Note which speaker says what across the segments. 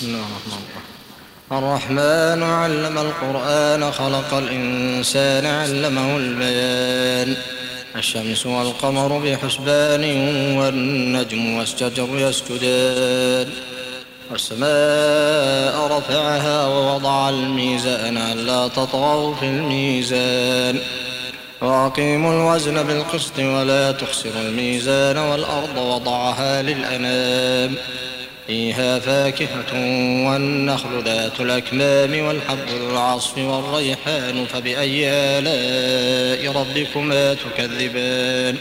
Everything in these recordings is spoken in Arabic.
Speaker 1: بسم الله الرحمن الرحيم. الرحمن علم القرآن خلق الإنسان علمه البيان. الشمس والقمر بحسبان والنجم والشجر يسجدان. والسماء رفعها ووضع الميزان ألا تطغوا في الميزان. وأقيموا الوزن بالقسط ولا تخسروا الميزان والأرض وضعها للأنام. فيها فاكهة والنخل ذات الأكمام والحب العصف والريحان فبأي آلاء ربكما تكذبان؟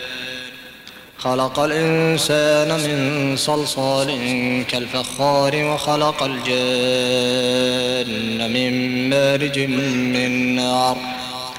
Speaker 1: خلق الإنسان من صلصال كالفخار وخلق الجان من مارج من نار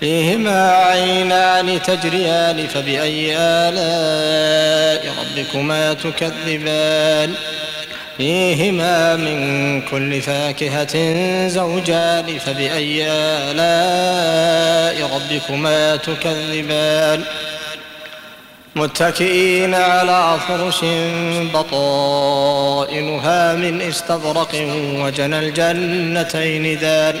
Speaker 1: فيهما عينان تجريان فبأي آلاء ربكما تكذبان؟ فيهما من كل فاكهة زوجان فبأي آلاء ربكما تكذبان؟ متكئين على فرش بطائنها من استبرق وجنى الجنتين دان.